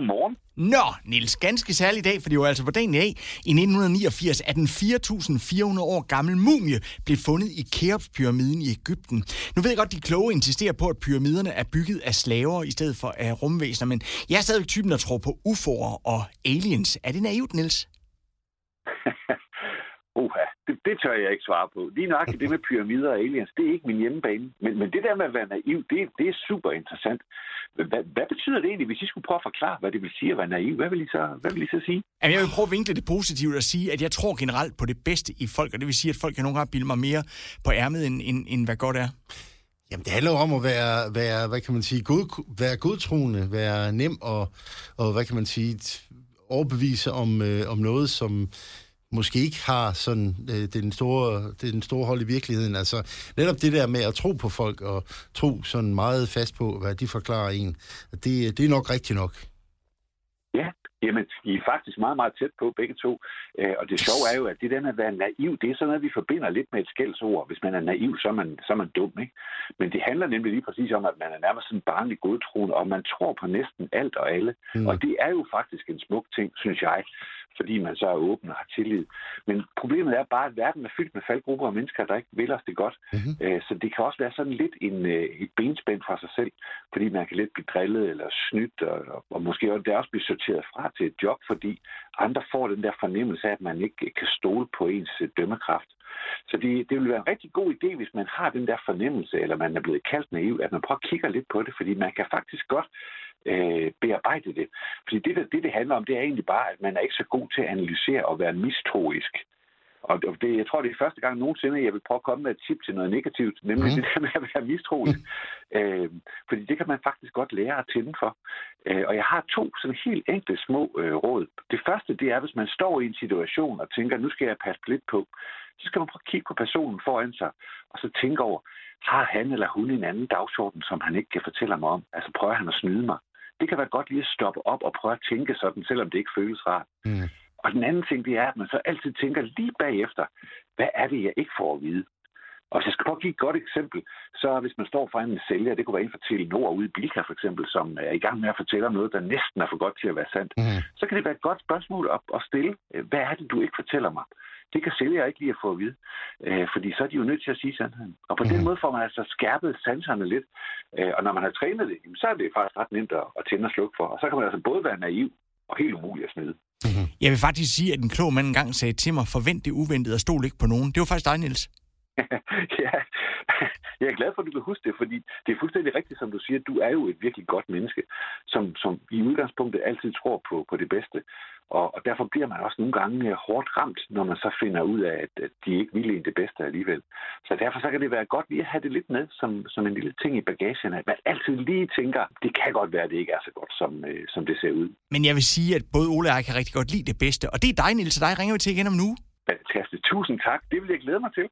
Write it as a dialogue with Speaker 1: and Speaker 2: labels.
Speaker 1: Godmorgen.
Speaker 2: Nå, Nils, ganske særlig dag, for det var altså på dagen i dag. I 1989 at den 4.400 år gammel mumie blev fundet i Keops-pyramiden i Ægypten. Nu ved jeg godt, de kloge insisterer på, at pyramiderne er bygget af slaver i stedet for af rumvæsener, men jeg er stadig typen, der tror på UFO'er og aliens. Er det naivt, Nils?
Speaker 1: Uha, det, det tør jeg ikke svare på. Lige nok det med pyramider og aliens, det er ikke min hjemmebane. Men, men det der med at være naiv, det, det er super interessant. Hvad, hvad betyder det egentlig, hvis I skulle prøve at forklare, hvad det vil sige at være naiv? Hvad vil I så, hvad vil I så sige?
Speaker 2: Jamen, jeg vil prøve at vinkle det positivt og sige, at jeg tror generelt på det bedste i folk, og det vil sige, at folk kan nogle gange bilde mig mere på ærmet, end, end, end hvad godt er.
Speaker 3: Jamen, det handler om at være, være hvad kan man sige, god, være godtroende, være nem og, og hvad kan man sige, overbevise om, øh, om noget, som måske ikke har sådan øh, den, store, den store hold i virkeligheden. Altså netop det der med at tro på folk og tro sådan meget fast på, hvad de forklarer en, det, det er nok rigtigt nok.
Speaker 1: Ja, jamen, I er faktisk meget, meget tæt på begge to. Øh, og det sjove er jo, at det der med at være naiv, det er sådan noget, vi forbinder lidt med et skældsord. Hvis man er naiv, så er man, så er man dum, ikke? Men det handler nemlig lige præcis om, at man er nærmest sådan barnlig godtroende, og man tror på næsten alt og alle. Mm. Og det er jo faktisk en smuk ting, synes jeg fordi man så er åben og har tillid. Men problemet er bare, at verden er fyldt med faldgrupper af mennesker, der ikke vil os det godt. Mm-hmm. Så det kan også være sådan lidt en, øh, et benspænd fra sig selv, fordi man kan lidt blive drillet eller snydt, og, og måske også, det også blive sorteret fra til et job, fordi andre får den der fornemmelse af, at man ikke kan stole på ens øh, dømmekraft. Så det, det vil være en rigtig god idé, hvis man har den der fornemmelse, eller man er blevet kaldt naiv, at man prøver at kigge lidt på det, fordi man kan faktisk godt øh, bearbejde det. Fordi det, det, det handler om, det er egentlig bare, at man er ikke så god til at analysere og være mistroisk. Og det, jeg tror, det er første gang nogensinde, jeg vil prøve at komme med et tip til noget negativt, nemlig mm. det der med at være mistroisk. Mm. Øh, fordi det kan man faktisk godt lære at tænde for. Øh, og jeg har to sådan helt enkle små øh, råd. Det første, det er, hvis man står i en situation og tænker, nu skal jeg passe lidt på, så skal man prøve at kigge på personen foran sig, og så tænke over, har han eller hun en anden dagsorden, som han ikke kan fortælle mig om? Altså prøver han at snyde mig? Det kan være godt lige at stoppe op og prøve at tænke sådan, selvom det ikke føles rart. Mm. Og den anden ting, det er, at man så altid tænker lige bagefter, hvad er det, jeg ikke får at vide? Og hvis jeg skal prøve at give et godt eksempel, så hvis man står foran en sælger, det kunne være en fra Telenor ude i Bilka for eksempel, som er i gang med at fortælle om noget, der næsten er for godt til at være sandt, mm. så kan det være et godt spørgsmål at, at stille. Hvad er det, du ikke fortæller mig? Det kan sælger ikke lige at få at vide, øh, fordi så er de jo nødt til at sige sandheden. Og på mm. den mhm. måde får man altså skærpet sanserne lidt. Øh, og når man har trænet det, så er det faktisk ret nemt at tænde og slukke for. Og så kan man altså både være naiv og helt umulig at smide.
Speaker 2: Mm-hmm. Jeg vil faktisk sige, at en klog mand engang sagde til mig, forvent det uventede og stol ikke på nogen. Det var faktisk dig, Niels.
Speaker 1: jeg er glad for, at du kan huske det, fordi det er fuldstændig rigtigt, som du siger. Du er jo et virkelig godt menneske, som, som i udgangspunktet altid tror på, på det bedste. Og, og derfor bliver man også nogle gange øh, hårdt ramt, når man så finder ud af, at, at de ikke ville det bedste alligevel. Så derfor så kan det være godt lige at have det lidt med som, som en lille ting i bagagen, at man altid lige tænker, det kan godt være, at det ikke er så godt, som, øh, som det ser ud.
Speaker 2: Men jeg vil sige, at både Ole og jeg kan rigtig godt lide det bedste. Og det er dig, Niels, og dig ringer vi til igen om nu.
Speaker 1: Fantastisk. Tusind tak. Det vil jeg glæde mig til.